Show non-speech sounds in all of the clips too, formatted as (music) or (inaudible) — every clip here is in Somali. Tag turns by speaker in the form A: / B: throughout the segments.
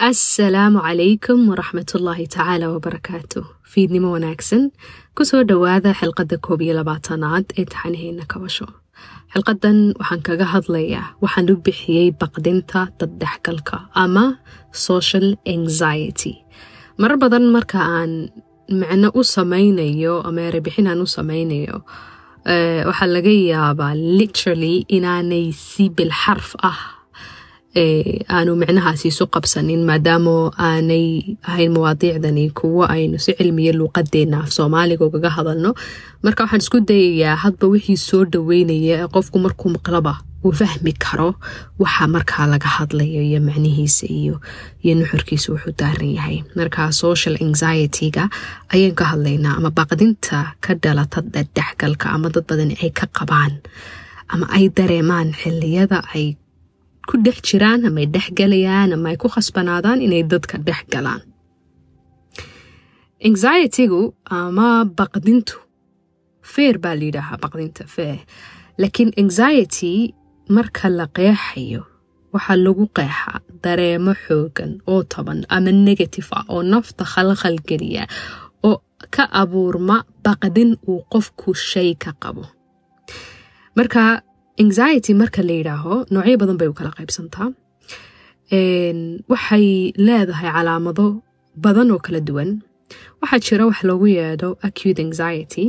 A: asalaamu calaykum waraxmatullaahi tacaala wabarakaatu fiidnimo wanaagsan? Kusoo dhowaada xilqadda koob iyo labaatanaad ee taxanaheena kabasho xilqadan waxaan kaga hadlayaa waxaan u bixiyey baqdinta daddhexgalka ama social anxiety. Marar badan marka aan micno u samaynayo ama erebixin aan u samaynayo waxaa laga yaabaa literally inaanay si bilxarf ah aanu micnahaasi isu qabsanin maadaama aanay ahayn mawaadiicdani kuwo aynu si cilmiya luuqadeena af soomaaliga ugaga hadalno. Marka waxaan isku dayayaa hadba wixii soo dhaweynaya qofku markuu maqlaba uu fahmi karo waxa markaa laga hadlayo iyo macnihiisa iyo iyo nuxurkiisa wuxuu daaran yahay. Marka social anxiety-ga ayaan ka hadlaynaa ama baqdinta ka dhalata dhexgalka ama dad badan ay ka qabaan ama ay dareemaan xiliyada ay ku dhex jiraan ama ay dhex galayaan ama ay ku khasbanaadaan inay dadka dhex galaan. Anxiety-gu ama baqdintu. Feer baa layidhaahaa baqdinta feer laakiin anxiety marka la qeexayo waxaa lagu qeexaa dareemo xoogan oo taban ama negative ah oo nafta khalkhal geliya oo ka abuurma baqdin uu qofku shay ka qabo. Marka anxiety marka la yidhaaho noocyo badan bay u kala qaybsantaa waxay leedahay calaamado badan oo kala duwan. Waxaa jira wax loogu yeedho acute anxiety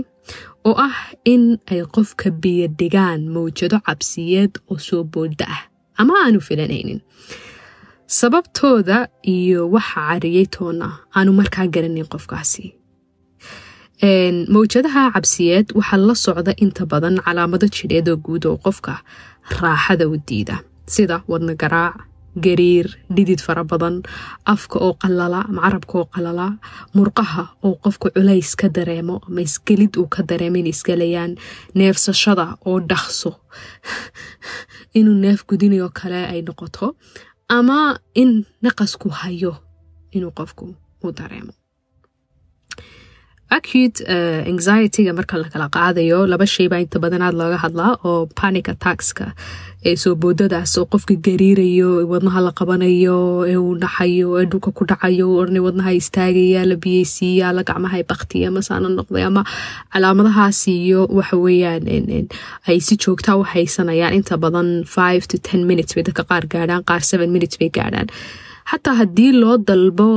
A: oo ah in ay qofka biyodhigaan mawjado cabsiyeed oo soo booda ah ama aanu filanaynin. Sababtooda iyo waxa cariyey toona aanu markaa garanin qofkaasi mawjadaha cabsiyeed waxaa la socda inta badan calaamado jidheed oo guud oo qofka raaxada u diida. Sida wadna garaac gariir dhidid fara badan afka oo qalala ama carabka oo qalala murqaha oo qofka culays ka dareemo ama isgelid uu ka dareemo inay isgelayaan neefsashada oo dhaqso (laughs) inuu neef gudinayo kale ay noqoto ama in naqasku hayo inuu qofku u dareemo acute anxiety-ga marka la kala qaadayo laba shay baa inta badanaad looga hadlaa oo panic attackska ee soo boodadaas oo qofka gariirayo wadnaha la qabanayo ee uu dhaxayo ee dhulka ku dhacayo orna wadnaha istaagaya la biyeysiiya la gacmaha baktiya masaana noqday ama calaamadahaas iyo waxa weeyaan ay si joogta u haysanayaan. Inta badan five to ten minutes bay dadka qaar gaadhaan qaar seven minutes bay gaadhaan xataa haddii loo dalbo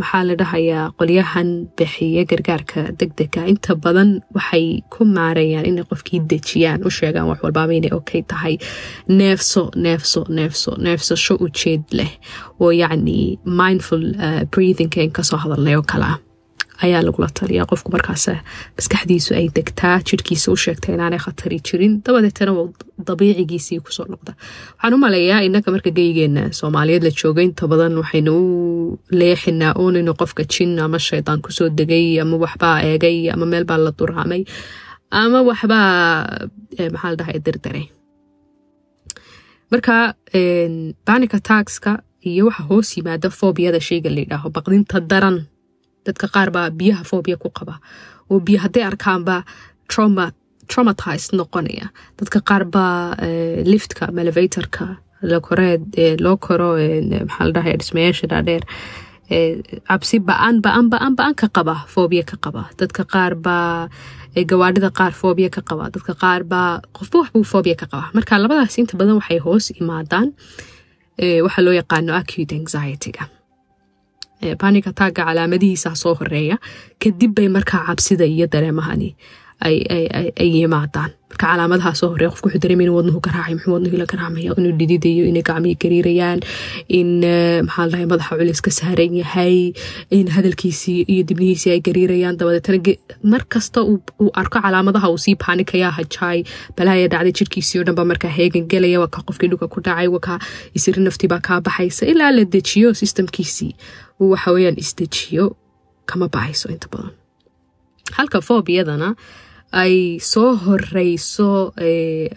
A: maxaa la dhahayaa qolyahan bixiya gargaarka degdega. Inta badan waxay ku maarayaan inay qofkii dejiyaan u sheegaan wax walbaaba inay okay tahay. Neefso neefso neefso neefsasho ujeed leh. Oo yacni mindful breathingken ka soo hadalnay oo kale ah ayaa lagula taliyaa qofku markaas maskaxdiisu ay degtaa jirhkiisa u sheegta inaanay khatari jirin dabadeetana dabiicigiisii ku soo noqda waxaan u maleeyaa inaga marka geygeena soomaaliyeed la jooga inta badan waxaynu u leexinaa uunaynu qofka jin ama shaydaan ku soo degay ama waxbaa eegay ama meel baa la duraamay ama waxbaa maxaa la marka panic attackska iyo waxa hoos yimaada foobiyada shayga la yidhaaho baqdinta daran dadka qaar baa biyaha foobia ku qaba. Oo biyo hadday arkaanba trauma traumatized noqonaya. Dadka qaar baa liftka ama elevatorka lakoreed loo koro maxaa la dhahay dhismayaasha dhaadheer cabsi ba'an ba'an ba'an ba'an ka qaba foobia ka qaba. Dadka qaar baa gawaadhida qaar foobia ka qaba. Dadka qaar baa qofba waxbuu foobia ka qaba. Marka labadaas inta badan waxay hoos imaadaan waxaa loo yaqaano acute anxiety-ga panic attacka calaamadihiisa soo horreeya kadib bay markaa cabsida iyo dareemahani ay yimaadaan marka calaamadaha soo horreeya qofku wuxuu dareemay inuu wadnuhu garaacay muxuu wadnuhu la garaacmaya inuu dhididayo inay gacmihii gariirayaan in maxaa dhahay madaxa culis ka saaran yahay in hadalkiisii iyo dibnihiisii ay gariirayaan dabadeetana mar uu arko calaamadaha uu sii paanikaya hajaay balaaya dhacday jirkiisii oo dhan markaa heegan gelaya waa kaa qofkii dhulka ku dhacay waa kaa isiri naftii baa kaa baxaysa ilaa la dejiyo systemkiisii uu waxa weeyaan isdejiyo kama baxayso inta badan halka foobiyadana ay soo horeyso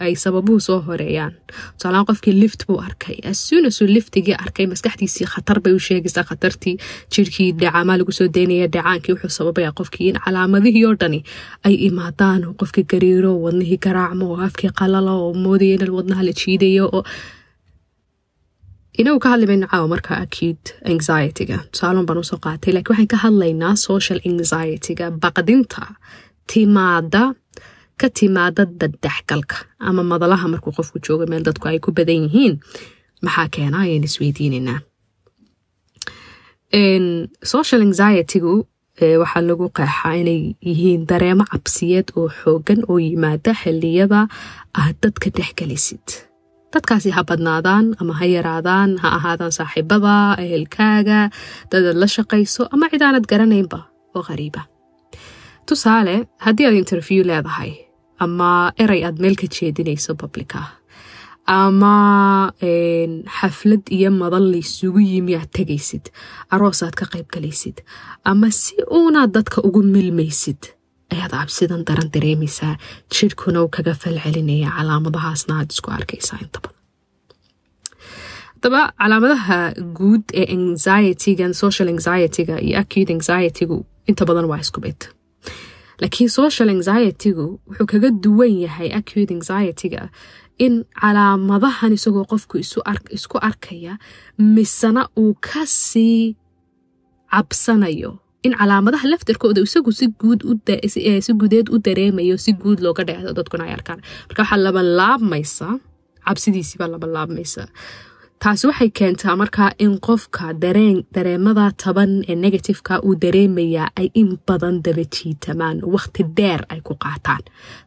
A: ay sababuhu soo horeeyaan. Tusaalahaan qofkii lift buu arkay. Assuunasuu liftigii arkay maskaxdiisii khatar bay u sheegaysaa khatartii. Jirkii dhacamaa lagu soo daynaya dhacaankii wuxuu sababaya qofkii in calaamadihii oo dhani ay imaadaan qofkii gariiro wadnihii garaacmo oo afkii qalalo oo moodaya in wadnaha la jiidayo oo inagu ka hadli mayno caawa marka acute anxietyga. Tusaalon baan u soo qaatay lakiin waxaan ka hadlaynaa social anxietyga baqdinta timaada ka timaada daddexgalka ama madalaha markuu qofku joogo meel dadku ay ku badan yihiin maxaa keena ayaan isweydiinaynaa social anxietygu waxaa lagu qeexaa inay yihiin dareemo cabsiyeed oo xoogan oo yimaada xiliyada aad dadka dhexgelisid dadkaasi ha badnaadaan ama ha yaraadaan ha ahaadaan saaxiibada ehelkaaga dadaad la shaqayso ama cid aanad garanaynba oo qariiba tusaale haddii aad interview leedahay ama eray aad meel ka jeedinayso publica ama xaflad iyo madal laysugu yimi aad tegaysid aroos aad ka qayb galaysid ama si uunaad dadka ugu milmaysid ayaad cabsidan daran dareemaysaa jidhkuna uu kaga falcelinaya calaamadahaasna aad isku arkaysaa inta badan. Haddaba calaamadaha guud ee anxietygan social anxietyga iyo acute anxietygu inta badan waa isku mid laakiin social anxietygu wuxuu kaga duwan yahay acute anxietyga in calaamadahan isagoo qofku isku arkaya misena uu ka sii cabsanayo. In calaamadaha laftarkooda isagu si guudeed u dareemayo si guud looga dheehdo dadkuna ay arkaan. Marka waxaa labanlaabmaysa cabsidiisiibaa labanlaabmaysa taasi waxay keentaa markaa in qofka dareemada taban ee negativeka uu dareemayaa ay in badan daba jiitamaan waqti dheer ay ku qaataan.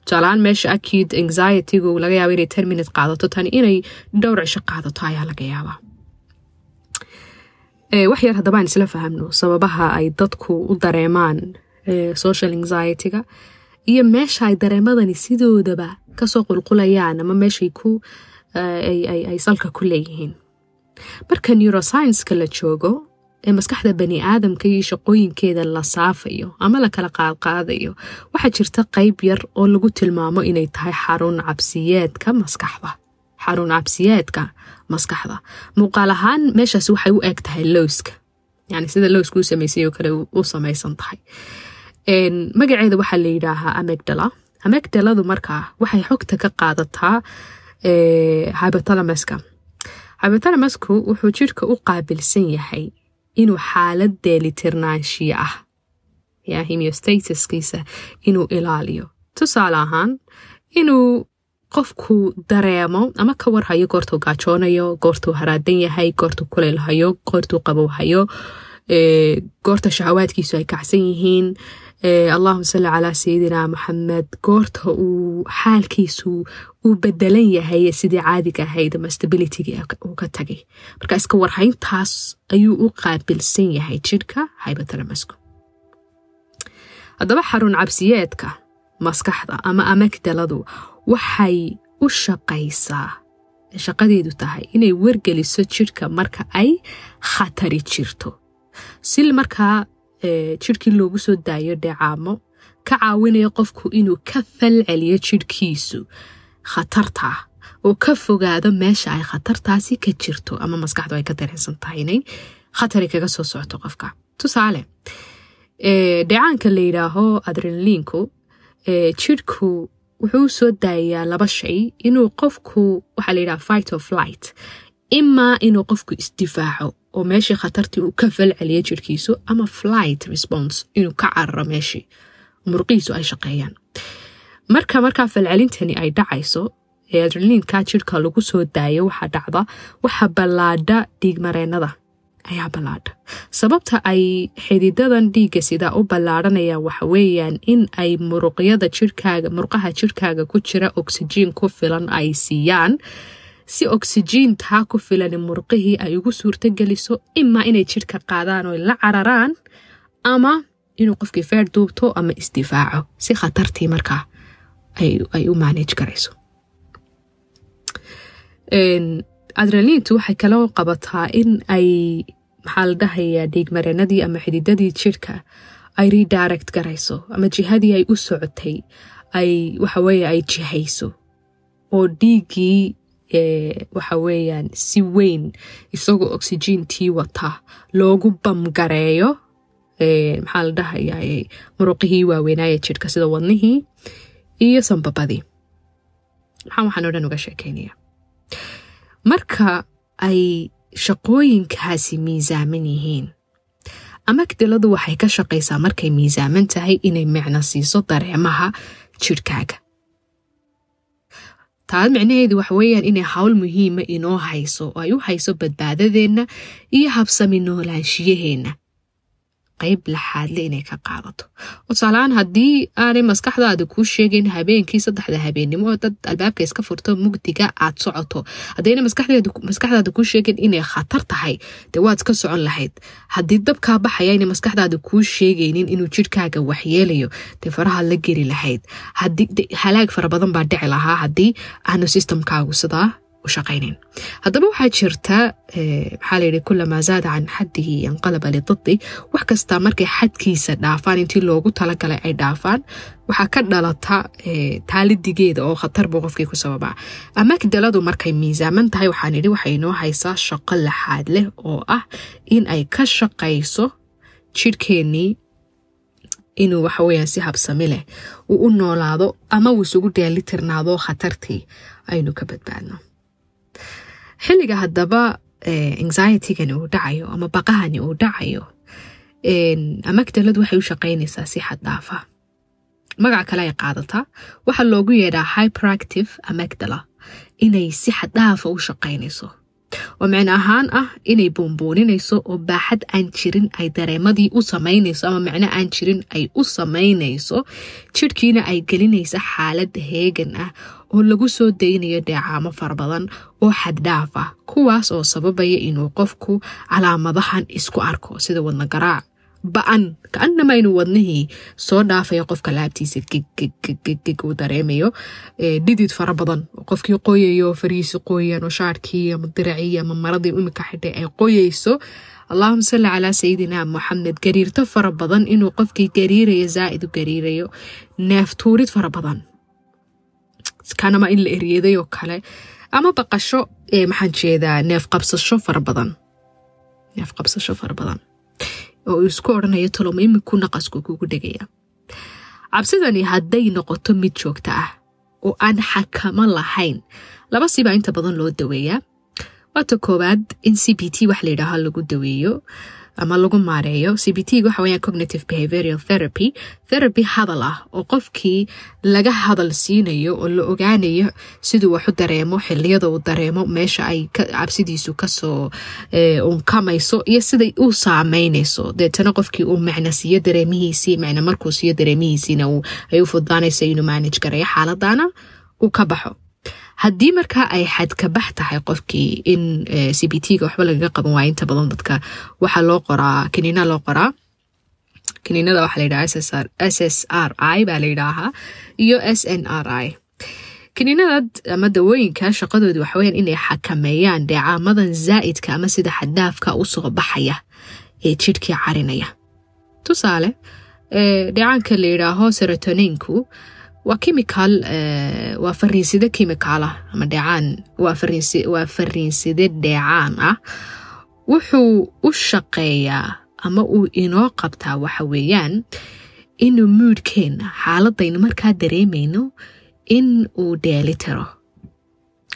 A: Tusaalahaan meesha acute anxietygu laga yaaba inay ten qaadato tani inay dhowr cisho qaadato ayaa laga yaabaa. Wax yar haddaba aan isla fahamno sababaha ay dadku u dareemaan social anxietyga iyo meesha ay dareemadani sidoodaba ka soo qulqulayaan ama meeshay ku ay salka ku leeyihiin marka neuroscienska la joogo ee maskaxda bani aadamka iyo shaqooyinkeeda la saafayo ama la kala qaadqaadayo waxaa jirta qayb yar oo lagu tilmaamo inay tahay xarun cabsiyeedka maskaxda. Xarun cabsiyeedka maskaxda. Muuqaal ahaan meeshaas waxay u eg tahay lowska. Yani sida lowska u samaysay oo kale u samaysan tahay. Magaceeda waxaa la yidhaahaa amegdala amegdaladu markaa waxay xogta ka qaadataa hybotalamaska hybotalamaska wuxuu jidhka u qaabilsan yahay inuu xaalad deelitirnaanshiya ah ya himiostateskiisa inuu ilaaliyo. Tusaale ahaan inuu qofku dareemo ama ka warhayo goortuu gaajoonayo goortuu haraadan yahay goortuu kuleylhayo goortuu qabowhayo goorta shahawaadkiisu ay kacsan yihiin allahuma salli calaa sayidina maxamed goorta uu xaalkiisu uu bedelan yahay sidii caadiga ahayd ama stabilitygii uu ka tagay. Marka iska warhayntaas ayuu u qaabilsan yahay jidhka hybothalamasku haddaba xarun cabsiyeedka maskaxda ama amagdaladu waxay u shaqaysaa shaqadeedu tahay inay wargeliso jidhka marka ay khatari jirto. Si markaa jidhkii loogu soo daayo dheecaamo ka caawinaya qofku inuu ka falceliyo jidhkiisu khatarta oo ka fogaado meesha ay khatartaasi ka jirto ama maskaxdu ay ka dareensan tahay inay khatari kaga soo socoto qofka. Tusaale dheecaanka la yidhaaho adrenaliinku jidhku wuxuu soo daayaa laba shay. Inuu qofku waxaa la yidhaha fight of light imaa inuu qofku isdifaaco oo meeshii khatartii uu ka falceliyo jirhkiisu ama flight response inuu ka cararo meeshii murqihiisu ay shaqeeyaan. Marka markaa falcelintani ay dhacayso ee adrenaliinka jidhka lagu soo daayo waxaa dhacda waxa ballaadha dhiigmareennada ayaa ballaadha. Sababta ay xididadan dhiigga sidaa u ballaadhanayaan waxa weeyaan in ay muruqyada jirhkaaga murqaha jirhkaaga ku jira oksijiin ku filan ay siiyaan si oksijiintaa ku filan murqihii ay ugu suurtogeliso imaa inay jidhka qaadaan oo la cararaan ama inuu qofkii feer duubto ama isdifaaco. Si khatartii markaa ay u maanaj garayso adrenaliintu waxay kaloo qabataa in ay maxaa la dhahayaa dhiigmareenadii ama xididadii jidhka ay redirect garayso ama jihadii ay u socotay ay waxaweye ay jihayso. Oo dhiiggii waxa weeyaan si weyn isagoo oksijiintii wata loogu bamgareeyo maxaa la dhahayaa muruqihii waaweynaaye jidhka sida wadnihii iyo sanbabadii maxaa waxaan o dhan uga sheekeynaya marka ay shaqooyinkaasi miisaaman yihiin amagdaladu waxay ka shaqaysaa markay miisaaman tahay inay micno siiso dareemaha jidhkaaga taa micnaheedu waxa weeyaan inay hawl muhiima inoo hayso oo ay u hayso badbaadadeenna iyo habsami noolaanshiyaheenna qayb laxaadle inay ka qaadato. Oo tusaalahaan haddii aanay maskaxdaada kuu sheegayn habeenkii saddexda habeennimo dad albaabka iska furto mugdiga aad socoto. Haddayna maskaxdaada kuu sheegayn inay khatar tahay dee waad iska socon lahayd. Haddii dabkaa baxaya inay maskaxdaada kuu sheegaynin inuu jidhkaaga waxyeelayo dee farahaad la geli lahayd. Halaag fara badan baa dhici lahaa haddii aanu sistamkaagu sidaa haddaba waxaa jirta maxaa layidhi kulamaa zaada can xaddihi yanqalaba lididi wax kastaa markay xadkiisa dhaafaan intii loogu talagalay ay dhaafaan waxaa ka dhalata taalidigeeda oo khatar buu qofkii ku sababaa amagdaladu markay miisaaman tahay waxaan idhi waxay inoo haysaa shaqo laxaad leh oo ah in ay ka shaqayso jidhkeennii inuu waxaweyaan si habsami leh uu u noolaado ama uu isugu dheelitirnaado khatartii aynu ka badbaadno xilliga haddaba anxietygani uu dhacayo ama baqahani uu dhacayo amagdaladu waxay u shaqaynaysaa si xad dhaafa. Magac kale ay qaadataa waxaa loogu yeedhaa hyperactive amagdala inay si xad dhaafa u shaqaynayso oo micno ahaan ah inay buunbuuninayso oo baaxad aan jirin ay dareemadii u samaynayso ama micno aan jirin ay u samaynayso jidhkiina ay gelinaysa xaalad heegan ah oo lagu soo daynayo dheecaamo fara badan oo xaddhaaf ah kuwaas oo sababaya inuu qofku calaamadahan isku arko sida wadna garaac ba'an kaanama inuu wadnihii soo dhaafaya qofka laabtiisa gegggeg uu dareemayo. Dhidid fara badan. Qofkii qoyayo fariisi qoyan oo shaarkii ama diracii ama maradii imika xidhay ay qoyayso. Allahuma salli calaa sayidina moxamed gariirto fara badan inuu qofkii gariirayo zaaid u gariirayo. Neeftuurid fara badan. Kanama in la eryeeday oo kale. Ama baqasho maxaan jeedaa neef qabsasho fara badan. Neef qabsasho fara badan oo uu isku odhanayo toloma iminku naqasku kugu dhegaya cabsidani hadday noqoto mid joogta ah oo aan xakamo lahayn laba sibaa inta badan loo daweeyaa. Waata koowaad in c b t wax layidhaaho lagu daweeyo ama lagu maareeyo. C b t waxa weyaan cognitive behavioral therapy. Therapy hadal ah oo qofkii laga hadal siinayo oo la ogaanayo siduu wax u dareemo xiliyada uu dareemo meesha ay cabsidiisu ka soo unkamayso iyo siday u saameynayso. Deetana qofkii uu macno siiyo dareemihiisii macno markuu siiyo dareemihiisiina ay u fudaanaysa inuu maanaj gareeyo xaaladana uu ka baxo haddii markaa ay xadkabax tahay qofkii in c b t-ga waxba lagaga qaban waaya inta badan dadka waxaa loo qoraa kaniina loo qoraa. Kaniinada waxaa layidhaha s s r i baa layidhaahaa iyo s n r i. Kaniinadad ama dawooyinka shaqadoodu waxaweyaan inay xakameeyaan dheecaamadan zaa'idka ama sida xaddaafka u soo baxaya ee jidhkii carinaya. Tusaale dheecaanka layidhaaho serotoninku waa chemical waa fariinside chemical ah ama dheecaan waa fariinside dheecaan ah. Wuxuu u shaqeeyaa ama uu inoo qabtaa waxa weeyaan inuu muudhkeenna xaaladaynu markaa dareemayno in uu dheelitiro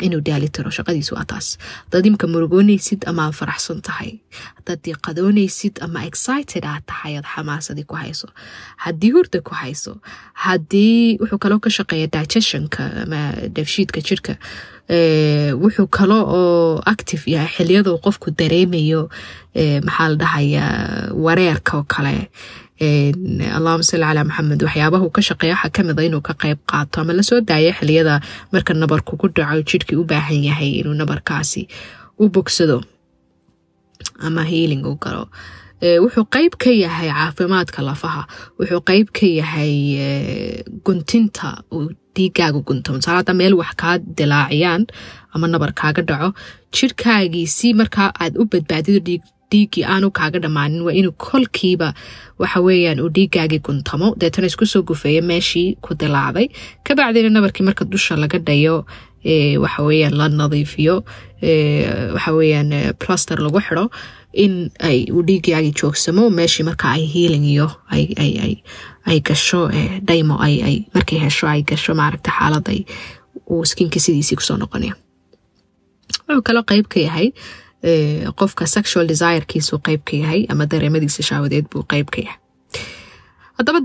A: inuu dheelitiro shaqadiisu waa taas hadaad imka murugoonaysid ama aad faraxsan tahay hadaad diiqadoonaysid ama excited aad tahay aad xamaasadii ku hayso haddii hurda ku hayso haddii wuxuu kaloo ka shaqeeya digestionka ama dafshiidka jirka wuxuu kalo oo active yahay xiliyaduu qofku dareemayo maxaa la dhahayaa wareerka oo kale allahuma salli calaa maxamed waxyaabahu ka shaqeeya waxaa ka mid a inuu ka qayb qaato. Ama la soo daaya xiliyada marka nabar kugu dhaco jidhkii u baahan yahay inuu nabarkaasi u bogsado ama healing u galo. Wuxuu qeyb ka yahay caafimaadka lafaha. Wuxuu qeyb ka yahay guntinta uu dhiigaaga gunto masaala meel wax kaa dilaaciyaan ama nabar kaaga dhaco jidhkaagii si markaa aad u badbaadido dhiiggii aanu kaaga dhammaanin waa inuu kolkiiba waxa weeyaan uu dhiiggaagii guntamo. Deetana isku soo gufeeyo meeshii ku dilaacday. Kabacdina nabarkii marka dusha laga dhayo waxa weeyaan la nadiifiyo waxa weeyaan plaster lagu xidho in ay uu dhiiggaagii joogsamo. Meeshii marka ay healing iyo ay gasho dhaymo ay markay hesho ay gasho maaragta xaalad uu skinka sidiisii ku soo noqonaya. Wuxuu kaloo qeyb ka yahay qofka sexual desirekiisuu qeyb ka yahay ama dareemadiisa shaawadeed buu qeyb ka yahay. Haddaba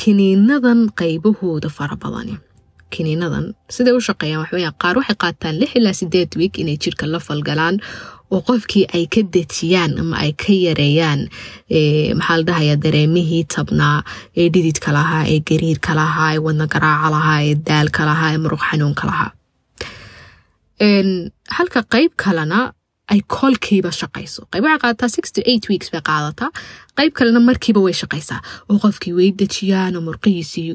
A: kiniinadan qaybahooda fara badani. Kiniinadan siday u shaqeeyaan waxweya qaar waxay qaataan lix ilaa sideed wiig inay jirka la falgalaan oo qofkii ay ka dejiyaan ama ay ka yareeyaan maxaa la dhahaya dareemihii tabnaa ee dhididka lahaa ee gariirka lahaa ee wadna garaaca lahaa ee daalka lahaa ee muruq xanuunka lahaa. Halka qeyb kalena ay kolkiiba shaqayso qayb waxay qaadataa six to eight weeks bay qaadataa qayb kalena markiiba way shaqaysaa oo qofkii way dejiyaan murqihiisii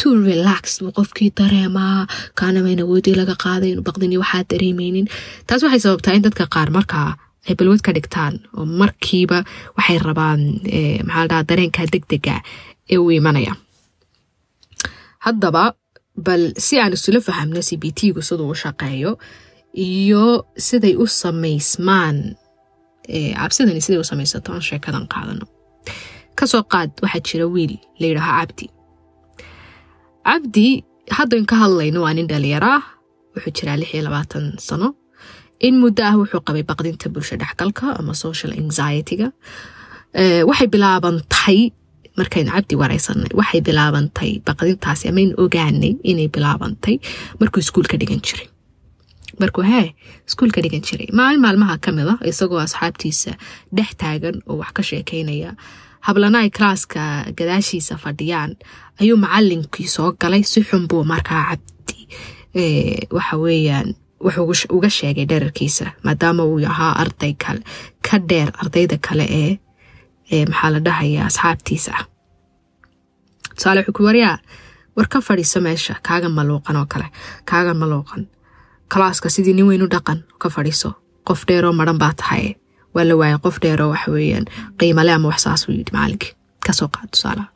A: to relax. buu qofkii dareemaa kaanamayna woodii laga qaaday baqdini waxaa dareemeynin taas waxay sababtaa in dadka qaar markaa ay balwad ka dhigtaan oo markiiba waxay rabaan maxaa dareenka degdega ee u imanaya haddaba bal si aan isula fahamno c b t gu siduu u shaqeeyo iyo siday u samaysmaan cabsidani siday u samaysato aan sheekadan qaadano. Kasoo qaad waxaa jira wiil la yidhaaho cabdi cabdi haddayn ka hadlayno waa nin dhalinyaro ah wuxuu jiraa lix iyo labaatan sano. In muddo ah wuxuu qabay baqdinta bulsho dhexgalka ama social anxiety-ga. Waxay bilaabantay markaynu cabdi wareysanay waxay bilaabantay baqdintaasi amayn ogaanay inay bilaabantay markuu iskuulka dhigan jiray markuu hee iskuulka dhigan jiray. Maalin maalmaha ka mid a isagoo asxaabtiisa dhex taagan oo wax ka sheekeynaya hablana ay kalaaska gadaashiisa fadhiyaan ayuu macalinkii soo galay. Si xun buu markaa cabdi waxa weeyaan wuxuu uga sheegay dherarkiisa maadaama uu ahaa arday kale ka dheer ardayda kale ee maxaa la dhahaya asxaabtiisa. Tusaale wuxuu ku waryaa war ka fadhiiso meesha kaaga maluuqan oo kale kaaga maluuqan kalaaska sidii nin weyn u dhaqan ka fadhiiso. Qof dheeroo maran baa tahay. Waa la waayay qof dheeroo waxa weeyaan. Qiimale ama wax saas uu yidhi macalinkii ka soo qaad tusaalaha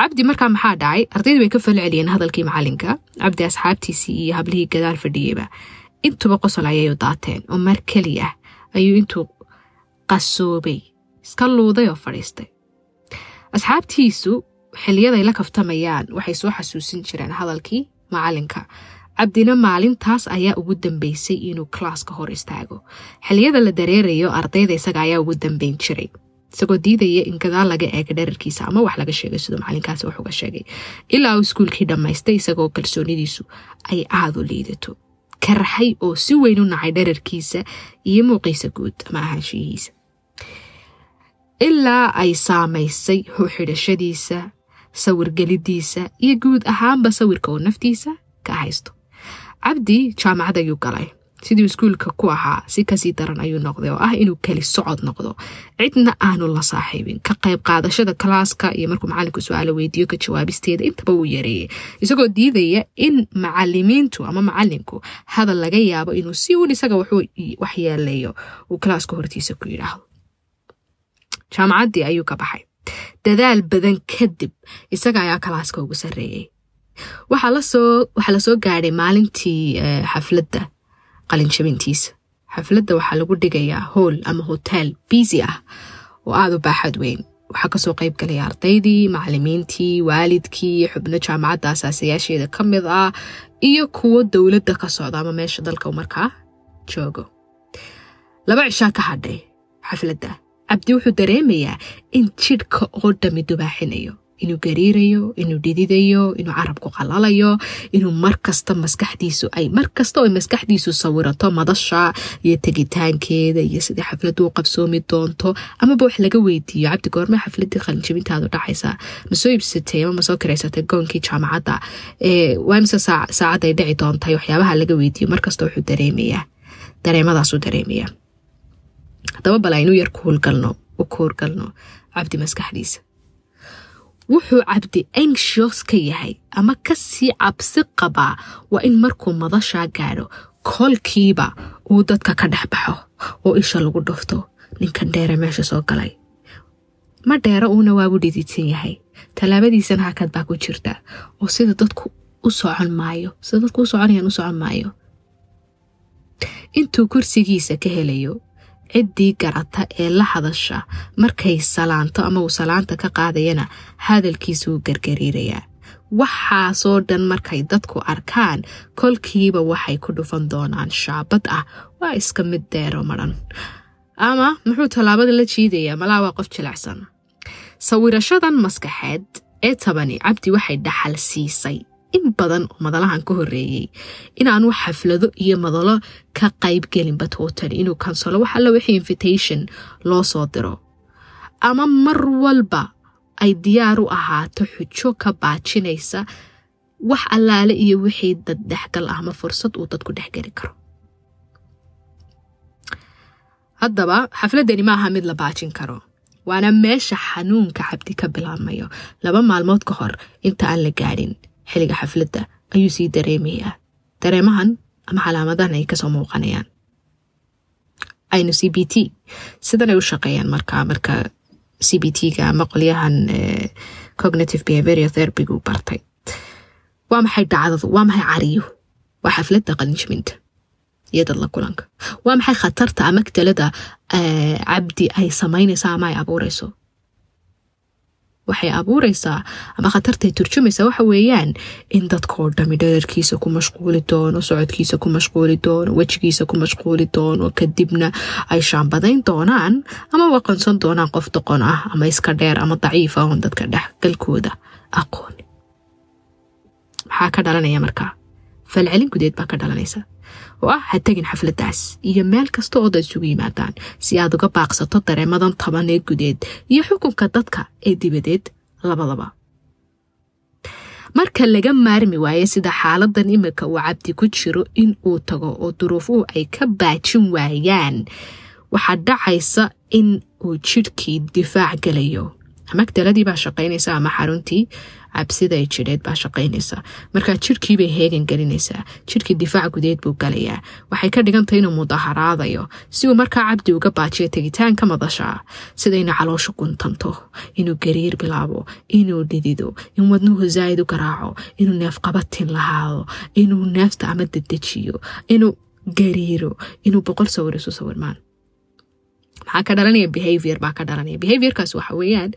A: cabdi markaa maxaa dhacay? Ardaydu way ka fal celiyeen hadalkii macalinka cabdi asxaabtiisii iyo hablihii gadaal fadhiyeyba intuba qosol ayayu daateen oo mar keliya ayuu intuu qasoobay iska luuday oo fadhiistay. Asxaabtiisu xiliyaday la kaftamayaan waxay soo xasuusin jireen hadalkii macalinka cabdina maalintaas ayaa ugu dambeysay inuu kalaaska hor istaago. Xiliyada la dareerayo ardayda isaga ayaa ugu dambeyn jiray. Isagoo diidaya in gadaal laga eega dherarkiisa ama wax laga sheegay siduu macalinkaasi wax sheegay. Ilaa uu iskuulkii dhammaystay isagoo kalsoonidiisu ay aada u liidato. Karaxay oo si weyn u nacay dherarkiisa iyo muuqiisa guud ama ahaanshiyihiisa ilaa ay saamaysay xidhashadiisa sawirgelidiisa iyo guud ahaanba sawirka oo naftiisa ka haysto cabdi jaamacad ayuu galay. Siduu iskuulka ku ahaa si ka sii daran ayuu noqday oo ah inuu keli socod noqdo. Cidna aanu la saaxiibin. Ka qayb qaadashada kalaaska iyo markuu macalinku su'aalo weydiiyo ka jawaabisteeda intaba uu yareeyay. Isagoo diidaya in macalimiintu ama macalinku hadal laga yaabo inuu si uun isaga waxyeeleeyo uu kalaaska hortiisa ku yidhaahdo. Jaamacaddii ayuu ka baxay. Dadaal badan kadib isaga ayaa kalaaska ugu sarreeyey waxaa la soo gaadhay maalintii xafladda qalinjabintiisa xafladda waxaa lagu dhigayaa hool ama hotel biisi ah oo aada u baaxad weyn. Waxaa ka soo qeyb galaya ardaydii macalimiintii waalidkii xubno jaamacadda asaasayaasheeda ka mid ah iyo kuwo dowladda ka socda ama meesha dalka markaa joogo. Laba cishaa ka hadhay xafladda. Cabdi wuxuu dareemayaa in jidhka oo dhami dubaaxinayo inuu gariirayo inuu dhididayo inuu carabku qalalayo inuu markasta maskaxdiisu ay markasta oo maskaxdiisu sawirato madasha iyo tegitaankeeda iyo sidii xafladdu u qabsoomi doonto amaba wax laga weydiiyo. Cabdi goorme xafladii qalinjabintaadu dhacaysa masoo ibsatay ama masoo karaysatay goonkii jaamacadda? Waa mise saacad ay dhici doontay waxyaabaha laga weydiiyo markasta wuxuu dareemayaa dareemadaasuu dareemayaa haddaba bal aynu yar ku howlgalno u ku howlgalno cabdi maskaxdiisa wuxuu cabdi anxious ka yahay ama ka sii cabsi qabaa waa in markuu madashaa gaadho kolkiiba uu dadka ka dhex baxo oo isha lagu dhufto. Ninkan dheere meesha soo galay. Ma dheero uuna waabu dhididsan yahay. Tallaabadiisana hakad baa ku jirta. Oo sida dadku u socon maayo sida dadku u soconayaan u socon maayo. Intuu kursigiisa ka helayo ciddii garata ee la hadasha markay salaanto ama uu salaanta ka qaadayana hadalkiisa wuu gargariirayaa waxaasoo dhan markay dadku arkaan kolkiiba waxay ku dhufan doonaan shaabad ah waa iska mid deero madhan ama muxuu tallaabada la jiidayaa? Malaa waa qof jilicsan. Sawirashadan maskaxeed ee tabani cabdi waxay dhaxal siisay in badan oo madalahan ka horeeyey inaanu xaflado iyo madalo ka qaybgelinba tootali inuu kansalo wax alla wixii invitation loo soo diro. Ama mar walba ay diyaar u ahaato xujo ka baajinaysa wax allaale iyo wixii dad ah ama fursad uu dadku dhexgeli karo. Haddaba xafladani maaha mid la baajin karo. Waana meesha xanuunka cabdi ka bilaabmayo. Laba maalmood ka hor inta aan la gaadhin xilliga xafladda ayuu sii dareemayaa. Dareemahan ama calaamadahan ay ka soo muuqanayaan. Aynu c b t. Sidanay u shaqeeyaan markaa marka c b t-ga ama qolyahan cognitive behavioral therapygu bartay. Waa maxay dhacdadu? Waa maxay cariyo waa xafladda qalinjibinta iyo dadla kulanka. Waa maxay khatarta ama talada cabdi ay samaynaysa ama ay abuureyso waxay abuureysaa ama khatartay turjumaysaa waxa weeyaan in dadkao dhami dherarkiisa ku mashquuli doono socodkiisa ku mashquuli doono wejigiisa ku mashquuli doono kadibna ay shaambadayn doonaan ama waqansan doonaan qof doqon ah ama iska dheer ama daciifa oon dadka dhexgalkooda aqoon. Maxaa ka dhalanaya markaa? Falcelin gudeed baa ka dhalanaysa oo ah ha tegin xafladaas iyo meel kasta oo dad isugu yimaadaan si aad uga baaqsato dareemadan taban ee gudeed iyo xukunka dadka ee dibadeed labadaba marka laga maarmi waayo sida xaaladan imika uu cabdi ku jiro in uu tago oo duruufuhu ay ka baajin waayaan waxaa dhacaysa in uu jidhkii difaac gelayo amagdaladii baa shaqaynaysa ama xaruntii cabsida ay jidheed baa shaqaynaysa markaa jirhkiibay heegan gelinaysaa jirhkii difaac gudeed buu galayaa waxay ka dhigantay inuu mudaharaadayo si uu markaa cabdi uga baajiyo tegitaanka madashaa sida inuu caloosha guntanto inuu gariir bilaabo inuu dhidido in wadnuhu zaa'id u garaaco inuu neef qabatin lahaado inuu neefta ama dedejiyo inuu gariiro inuu boqol sawir isu sawirmaan maxaa ka dhalanaya behavior baa ka dhalanaya behaviorkaas waxa weeyaan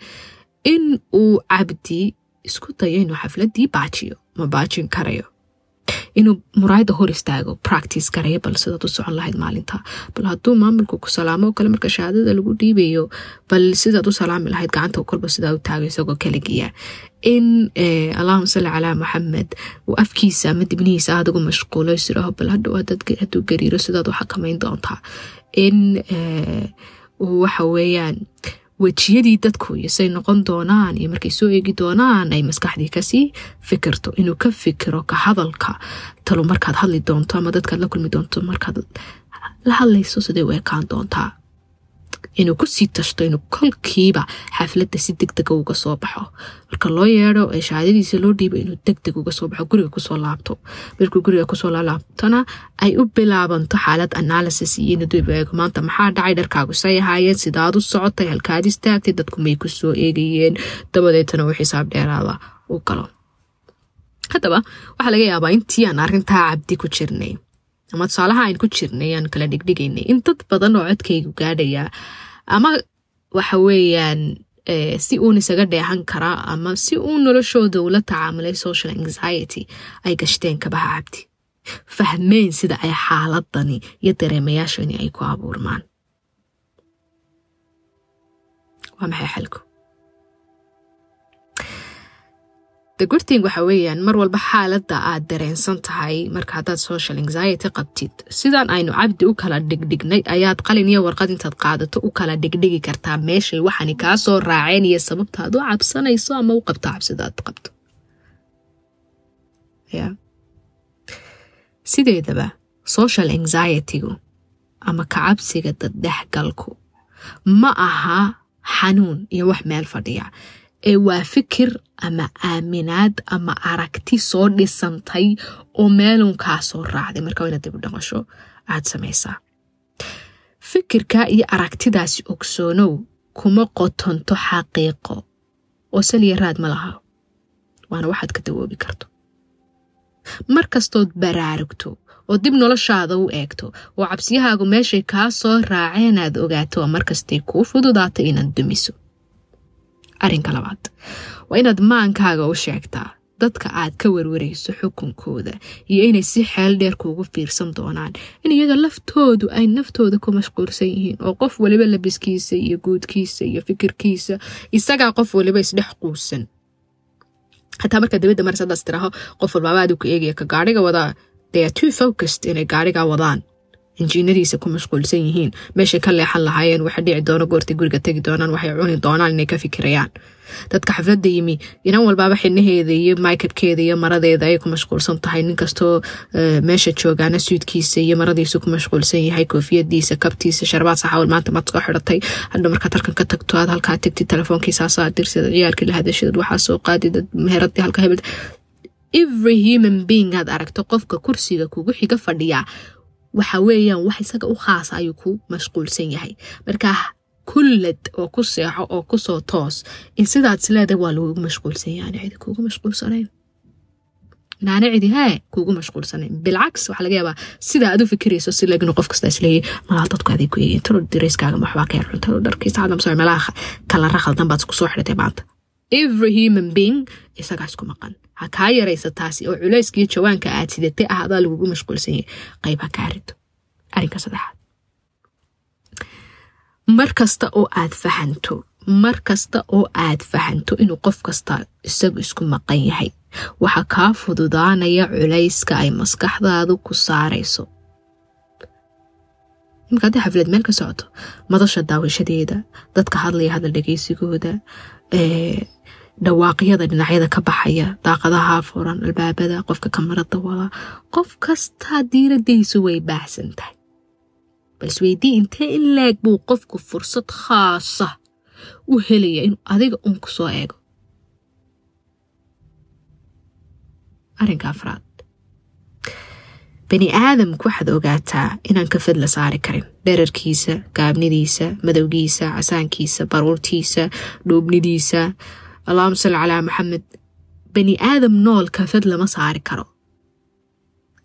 A: in uu cabdi isku dayo inuu xafladii baajiyo ma baajin karayo. Inuu muraayada hor istaago practice garayo bal sidaad u socon lahayd maalinta. Bal hadduu maamulku ku salaamo oo kale marka shahaadada lagu dhiibayo bal sidaad u salaami lahayd gacanta kolba sidaa u taago isagoo kaligiya in allahuma salli calaa maxamed uu afkiisa ama dibnihiisa aada ugu mashquulo isiraho bal hadhow hadduu gariiro sidaad u xakamayn doontaa in uu waxa weeyaan wejiyadii dadku iyo say noqon doonaan iyo markay soo eegi doonaan ay maskaxdii ka sii fikirto. Inuu ka fikiro ka hadalka talo markaad hadli doonto ama dadkaad la kulmi doonto markaad la hadlayso siday u ekaan doontaa inuu ku sii tashto inuu kolkiiba xafladda si deg dega uga soo baxo. Marka loo yeedho ee shahaadadiisa loo dhiibo inuu deg deg uga soo baxo guriga ku soo laabto. Markuu guriga ku soo laabtona ay u bilaabanto xaalad analysis iyo inuu dib eego. Maanta maxaa dhacay? Dharkaagu say ahaayeen sidaad u socotay halkaad istaagtay dadku may ku soo eegayeen. Dabadeetana uu xisaab dheeraada. U galo. Haddaba waxaa laga yaabaa intii aan arrintaa cabdi ku jirnay ama tusaalaha aan ku jirnay aan kala dhigdhigaynay in dad badan oo codkaygu gaadhaya ama waxa weeyaan si uun isaga dheehan karaa ama si uun noloshooda ula tacaamulay social anxiety ay gashteen kabaha cabdi fahmeen sida ay xaaladani iyo dareemayaashani ay ku abuurmaan. Waa maxay xalku dagurting waxa weeyaan mar walba xaaladda aad dareensan tahay marka haddaad social anxiety qabtid sidaan aynu cabdi u kala dhigdhignay ayaad qalin iyo warqad intaad qaadato u kala dhigdhigi kartaa meeshay waxani kaa soo raaceen iyo sababtaad u cabsanayso ama u qabto cabsidaad qabto. Sideedaba social anxietygu ama kacabsiga daddhexgalku ma aha xanuun iyo wax meel fadhiya ee waa fikir ama aaminaad ama aragti soo dhisantay oo meelun kaa soo raacday. Marka inaad dib u dhaqasho aad samaysaa. Fikirka iyo aragtidaasi ogsoonow kuma qotonto xaqiiqo oo saliya raad ma laha waana waxaad ka dawoobi karto. Mar kastood baraarugto oo dib noloshaada u eegto oo cabsiyahaagu meeshay kaa soo raaceen aad ogaato oo markastay kuu fududaato inaad dumiso arrinka labaad. Waa inaad maankaaga u sheegtaa dadka aad ka warwarayso xukunkooda iyo inay si xeel dheer kuugu fiirsan doonaan. In iyaga laftoodu ay naftooda ku mashquulsan yihiin oo qof waliba labiskiisa iyo guudkiisa iyo fikirkiisa isagaa qof waliba isdhex quusan. Xataa markaa dabadda tiraaho qof walbaaba adigu ku eegaya ka gaadhiga wadaa. They are too focused inay gaadhigaa wadaan injiinadiisa ku mashquulsan yihiin. Meeshay ka leexan lahaayeen waxa dhici doono goortay guriga tegi doonaan waxay cuni doonaan inay ka fikirayaan. Dadka xafladda yimi inan walbaaba xidnaheeda iyo maykabkeeda iyo maradeeda ayay ku mashquulsan tahay. Nin kastoo meesha joogaana suudkiisa iyo maradiisu ku mashquulsan yahay koofiyadiisa kabtiisa sharbaad saxaawal maanta maad soo hadha markaa tarkan ka tagto aad halkaa tegtid telefoonkiisaasaa dirsada ciyaalkii la hadashadad waxaa soo qaadid meheradii halka hebel. Every human being aad aragto qofka kursiga kugu xiga fadhiyaa waxa weeyaan wax isaga u khaasa ayuu ku mashquulsan yahay. Markaa kullad oo ku seexo oo ku soo toos in sidaad isleedahay waa lagugu mashquulsan yahay. Ana cidi kuugu mashquulsanayn. Inaana cidi hee kuugu mashquulsanayn. Bilcaks waxaa laga yaabaa sida aad u fikirayso si laginu qof kasta isleeyay malaa dadku aday ku eegeen talo dirayskaaga maxbaa ka yarxun talo dharkiisa hadamsoo meelaha kalara khaldan baad isku soo xidhatay maanta every human being isagaa isku maqan. Ha kaa yaraysa taasi oo culayskii jawaanka aad sidatay ah adaa lagugu mashquulsan yahay. Qayb ha kaa rito arrinka saddexaad. Mar kasta oo aad fahanto mar kasta oo aad fahanto inuu qof kasta isagu isku maqan yahay waxaa kaa fududaanaya culayska ay maskaxdaadu ku saarayso. Imika haddii xaflad meel ka socoto madasha daawashadeeda dadka hadlaya hadal dhegeysigooda dhawaaqyada dhinacyada ka baxaya daaqadaha furan albaabada qofka kamarada wada qof kastaa diiradaysu way baahsan tahay. Bals weydii intee in leeg buu qofku fursad khaasa u helaya inuu adiga uun ku soo eego? Arrinka afraad. Bani aadamku waxaad ogaataa inaan kafad la saari karin. Dherarkiisa gaabnidiisa madowgiisa casaankiisa baruurtiisa dhuubnidiisa allahuma salli calaa maxamed bani aadam nool kafad lama saari karo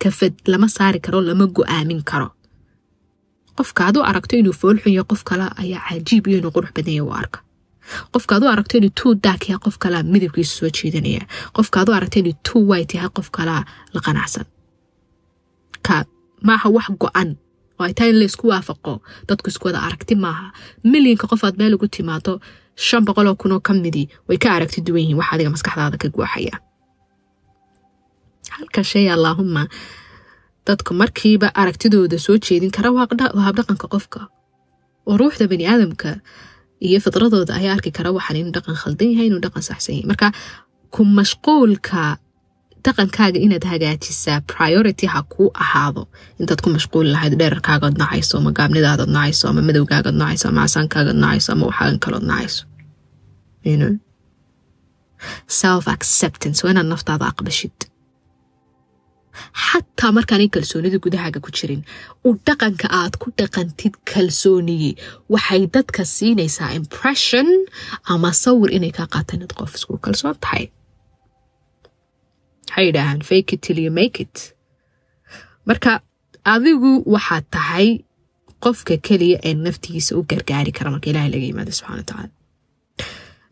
A: kafad lama saari karo lama go'aamin karo qofka ad u aragto inuu foolxun yahay qof kale ayaa cajiib iyo inuu qurux badanya u arka qofka ad u aragto inuu tuu daak yahay qof kalea midabkiisu soo jeedanaya qofka u aragto inuu tuu white yahay qof kalea la qanacsan maaha wax go-an oo ay tahay in laysku waafaqo dadku isku wada aragti maaha milyanka qof aad meel ugu timaado shan boqoloo kunoo ka midii way ka aragti duwan yihiin wax adiga maskaxdaada ka guuxaya. Halka shay allaahuma dadku markiiba aragtidooda soo jeedin kara waa habdhaqanka qofka. Oo ruuxda bani aadamka iyo fidradooda ayaa arki kara waxaan inuu dhaqan khaldan yahay inuu dhaqan saxsan yahay. Marka ku mashquulka dhaqankaaga inaad hagaajisaa priority ha kuu ahaado. Intaad ku mashquuli lahayd dherarkaagaod nacayso ama gaabnidaadaod nacayso ama madowgaagaod nacayso ama casaankaagood nacayso ama waxaagan kalood nacayso self acceptance waa inaad naftaada aqbashid. Xataa markaanay kalsoonida gudahaaga ku jirin u dhaqanka aad ku dhaqantid kalsooniyey waxay dadka siinaysaa impression ama sawir inay kaa qaataan inaad qof isku kalsoon tahay waxay yidhaahaan fake it till you make it. Marka adigu waxaad tahay qofka keliya ee naftigiisa u gargaari kara marka ilahay laga yimaado subxana watacaala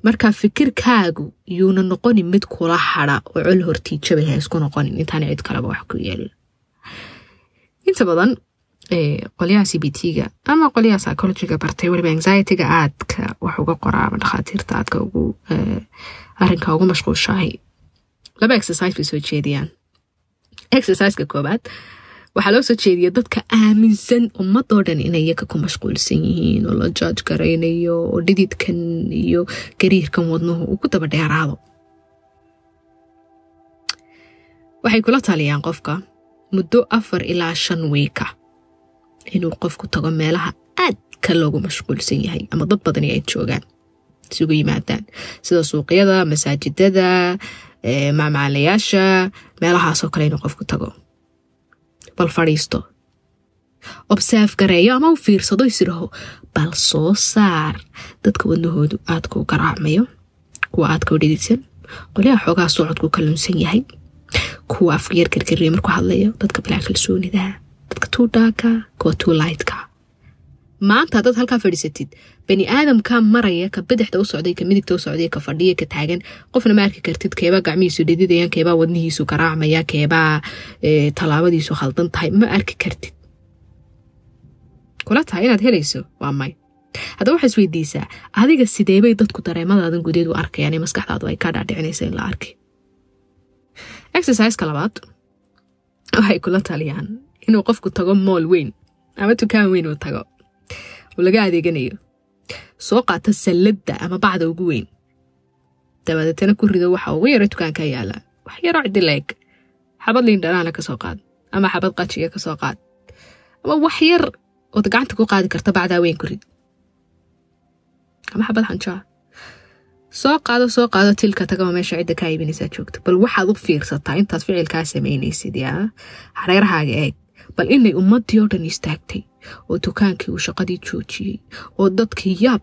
A: marka fikirkaagu yuuna noqonin mid kula hada oo col hortiijabay ha isku noqonin intaana cid kaleba wax ku yeelin. Inta badan qolyaha c b t-ga ama qolyaha psychologiga bartay weliba anxietyga aadka wax uga qoraa ama dhakhaatiirta aadka ugu arrinka ugu mashquulshahay laba exercise bay soo jeediyaan. Exerciseka koobaad waxaa loo soo jeediya dadka aaminsan ummadoo dhan inay iyaga ku mashquulsan yihiin oo la jaaj garaynayo oo dhididkan iyo gariirkan wadnuhu uu ku daba dheeraado. Waxay kula taliyaan qofka muddo afar ilaa shan wiika inuu qofku tago meelaha aadka loogu mashquulsan yahay ama dad badani ay joogaan isugu yimaadaan. Sida suuqyada masaajidada macmaalayaasha meelahaasoo kale inuu qofku tago. Bal fadhiisto. Obserf gareeyo ama u fiirsado isiraho. Bal soo saar. Dadka wadnahoodu aadka u garaacmayo kuwa aadka u dhididsan. Qolyaha xoogaa socodku kalluunsan yahay. Kuwa afyar gargariya markuu hadlayo dadka bilaa kalsoonida dadka tuu dhaaka kuwa tuu lightka maanta haddaad halkaa fadhiisatid. Bani aadamka maraya ka bidixda u socday ka midigta u socday ka fadhiya ka taagan. Qofna ma arki kartid keebaa gacmihiisu dhididayaan keebaa wadnihiisu garaacmaya keebaa tallaabadiisu khaldan tahay. Ma arki kartid. Kula tahay inaad helayso? Waa may. Haddaba waxaa isweydiisaa adiga sideebay dadku dareemadaadan gudeed u arkayaan ee maskaxdaadu ay ka dhaadhicinaysa in la arkay exerciseka labaad. Waxay kula taliyaan inuu qofku tago mool weyn ama dukaan weyn uu tago oo laga adeeganayo soo qaata salladda ama bacda ugu weyn dabadeetana ku rido waxa ugu yaro dukaanka yaalla wax yaroo cidi leeg xabad liindhanaana ka soo qaad ama xabad qajiga ka qaad ama wax yar ood gacanta ku qaadi karta bacdaa weyn ku rid ama xabad xanjaa soo qaado soo qaado tilka tagama meesha cidda kaa iibinaysaa joogta bal waxaad u fiirsataa intaad ficilkaa samaynaysid yaa hareerahaaga eeg bal inay ummadii oo dhan istaagtay oo dukaankii uu shaqadii joojiyey oo dadkii yaab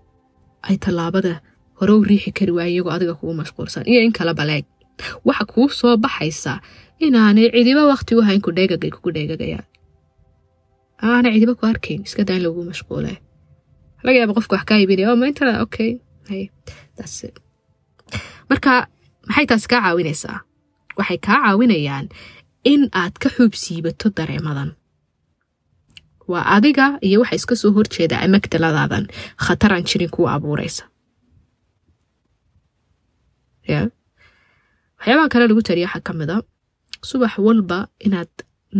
A: ay tallaabada hore u riixi kari waaya iyagoo adiga kugu mashquulsan iyo in kala baleeg waxa kuu soo baxaysa inaanay cidiba wakti u hayn ku dheegagay kugu dheegagayaan aanay cidiba ku arkayn iska daa in mashquule laga yaaba qofka wax kaa iibinaya oh ma okay marka maxay taasi kaa caawinaysaa waxay kaa caawinayaan in aad ka xuub siibato dareemadan waa adiga iyo waxa iska soo horjeeda amagdaladaadan khataraan jirin kuwa abuuraysa. Ya. Waxyaabaha kale lagu tariya waxaa ka mid a subax walba inaad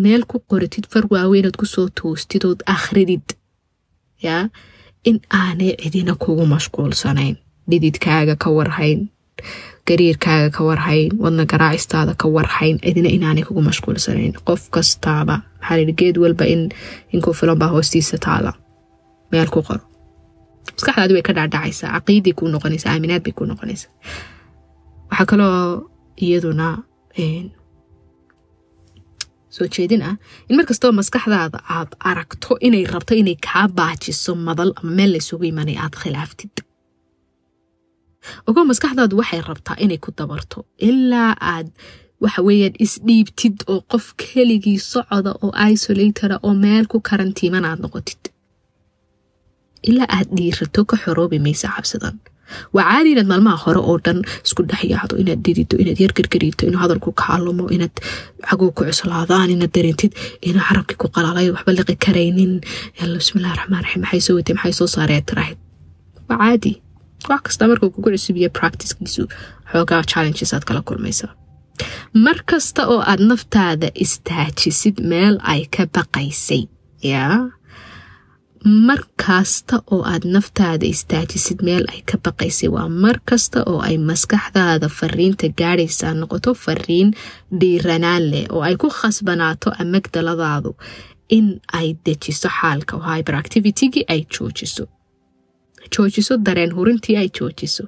A: meel ku qoratid far waaweynaad ku soo toostid ood akhridid. Yaa in aanay cidina kugu mashquulsanayn dhididkaaga ka warhayn gariirkaaga ka warhayn wadna garaacistaada ka warhayn cidina inaanay kugu mashquulsanayn. Qof kastaaba maxaa geed walba in inkuu filan baa hoostiisa taala. Meel ku qoro. Maskaxdaadi way ka dhaadhacaysaa caqiiday kuu noqonaysaa aaminaad bay kuu noqonaysaa. Waxaa kaloo iyaduna soo jeedin ah in markastoo maskaxdaada aad aragto inay rabto inay kaa baajiso madal ama meel laysugu imanay aad khilaaftid ogoo maskaxdaadu waxay rabtaa inay ku dabarto ilaa aad waxa weeyaan isdhiibtid oo qof keligii socoda oo isolatora oo meel ku karantiiman aad noqotid. Ilaa aad dhiirato ka xoroobi maysa cabsidan. Waa caadi inaad maalmaha hore oo dhan isku dhexyaacdo inaad didido inaad yargargariito inuu hadalku kaalumo inaad caguu ku cuslaadaan inaad dareentid inuu carabkii ku qalaalay waxba liqi karaynin. Bismillahi raxmaan raxiim maxay soo watay maxay soo saaree tiraahid waa caadi wax kasta markuu kugu cusubiya practicekiisu xoogaa challenges aad kala kulmaysaa mar kasta oo aad naftaada istaajisid meel ay ka baqaysay yaa? Mar kasta oo aad naftaada istaajisid meel ay ka baqaysay waa mar kasta oo ay maskaxdaada fariinta gaadhaysaa noqoto fariin dhiiranaan leh oo ay ku khasbanaato amagdaladaadu in ay dejiso xaalka oo hyperactivitygii ay joojiso joojiso dareen hurintii ay joojiso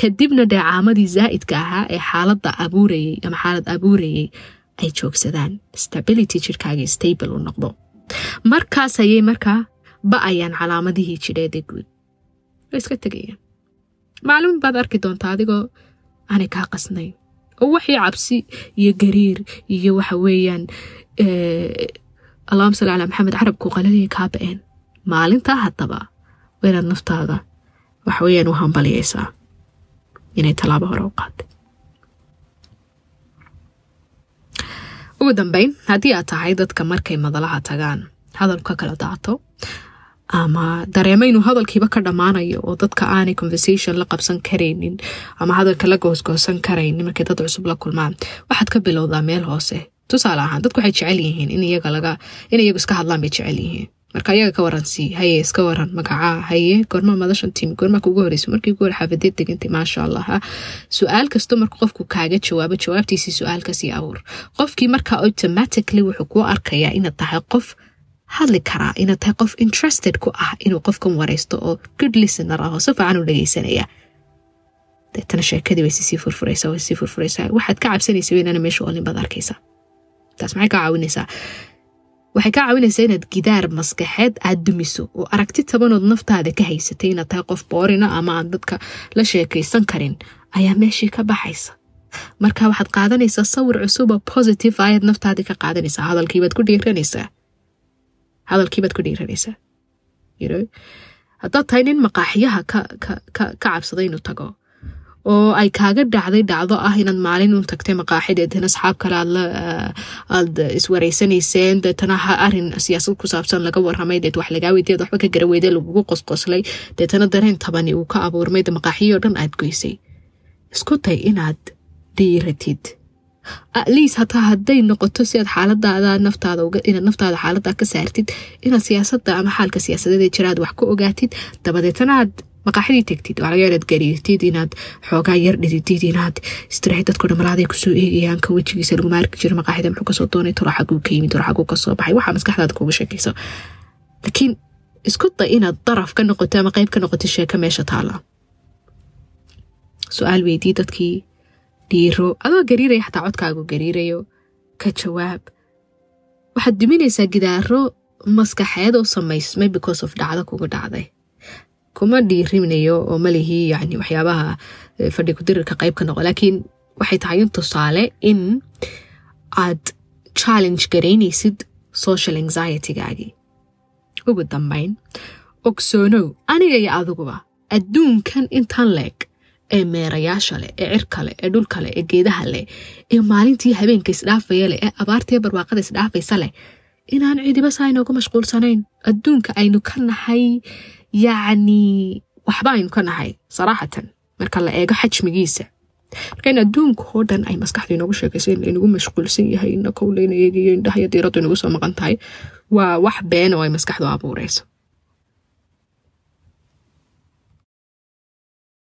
A: kadibna dheecaamadii zaa'idka ahaa ee xaaladda abuurayay ama xaalad abuurayay ay joogsadaan. Stability jirkaagii stable u noqdo. Markaas ayay markaa ba'ayaan calaamadihii jidheeda guud. Way iska tegayaan. Maalin baad arki doontaa adigoo aanay kaa qasnayn oo waxii cabsi iyo gariir iyo waxa weeyaan allahuma salli calaa maxamed carabku qaladii kaa ba'een. Maalintaa haddaba waa inaad naftaada waxa weeyaan u hambaliyaysaa. Inay tallaabo hore u qaatay. Ugu dambeyn haddii aad tahay dadka markay madalaha tagaan hadalku ka kala daato ama dareemo inuu hadalkiiba ka dhammaanayo oo dadka aanay conversation la qabsan karaynin ama hadalka la goosgoosan karaynin markay dad cusub la kulmaan waxaad ka bilowdaa meel hoose. Tusaale ahaan dadku waxay jecel yihiin in iyagu iska hadlaan bay jecel yihiin marka iyaga ka waran sii haye iska waran magacaa haye goorma madashan timi goormaa kugu horeysa markii ugu hore xaafadeed degantay maasha allah su'aal kasto marka qofku kaaga jawaabo jawaabtiisii su'aal ka sii abuur. Qofkii marka automatically wuxuu kuu arkayaa inaad tahay qof hadli karaa inaad tahay qof interested ku ah inuu qofkan wareysto oo good listener ah oo si fiican u dhegeysanaya deetana sheekadii way sisii furfuraysaa way sii furfuraysaa waxaad ka cabsanaysa inana meesha olin baad arkaysaa. Taas maxay kaa caawinaysaa waxay kaa caawinaysaa inaad gidaar maskaxeed aad dumiso oo aragti tabanood naftaada ka haysatay inaad tahay qof boorina ama aan dadka la sheekaysan karin ayaa meeshii ka baxaysa. Marka waxaad qaadanaysaa sawir cusub oo positive ayaad naftaadii ka qaadanaysaa. Hadalkiibaad ku dhiiranaysaa hadalkiibaad ku dhiiranaysaa haddaad tahay nin maqaaxiyaha ka ka cabsaday inuu tago oo ay kaaga dhacday dhacdo ah inaad maalin un tagtay maqaaxi deetana asxaab kale aad iswareysanayseen. Deetana arrin siyaasad ku saabsan laga waramay deet wax lagaa weydiya waxba ka garaweyde lagugu qosqoslay. Deetana dareen tabani uu ka abuurmay. De maqaaxiyo dhan aad goysay. Isku day inaad dhiiratid atleast hataa hadday noqoto si aad xaaladaada naftaada inaad naftaada xaalada ka saartid inaad siyaasada ama xaalka siyaasadeed ee jiraad wax ka ogaatid. Dabadeetana aad maqaaxidii tegtid waa laga inaad gariirtid inaad xoogaa yar dhididid inaad istirahay dadko dhamalaada ku soo eegayaan wejigiisa laguma arki jiro maqaaxida muxuu ka soo doonay toro ka yimid toro ka soo baxay waxaa maskaxdaada kuga sheekayso laakiin isku day inaad daraf ka noqoto ama qeyb ka noqoto sheeko meesha taala su'aal weydii dadkii dhiiro adoo gariiraya xataa codkaagu gariirayo ka jawaab waxaad duminaysaa gidaaro maskaxeed oo samaysmay because of dhacdo kuga dhacday kuma dhiiriminayo oo malihii yani waxyaabaha fadhi kudirirka qayb ka noqo. Laakiin waxay tahay in tusaale in aad challenge garaynaysid social anxietygaagii ugu dambayn ogsoonow aniga iyo adiguba adduunkan intan leeg ee meerayaasha leh ee cirka leh ee dhulka leh ee geedaha leh ee maalintii habeenka isdhaafaya leh ee abaartiiyo barwaaqada isdhaafaysa leh inaan cidiba saa inoogu mashquulsanayn adduunka aynu ka nahay yacni waxba aynu ka nahay saraaxatan marka la eego xajmigiisa. Marka in adduunka oo dhan ay maskaxda inoogu sheekayso in laynagu mashquulsan yahay inakow layna eegayo indhaha iyo diiraddu inagu soo maqan tahay waa wax beena oo ay maskaxdu abuureyso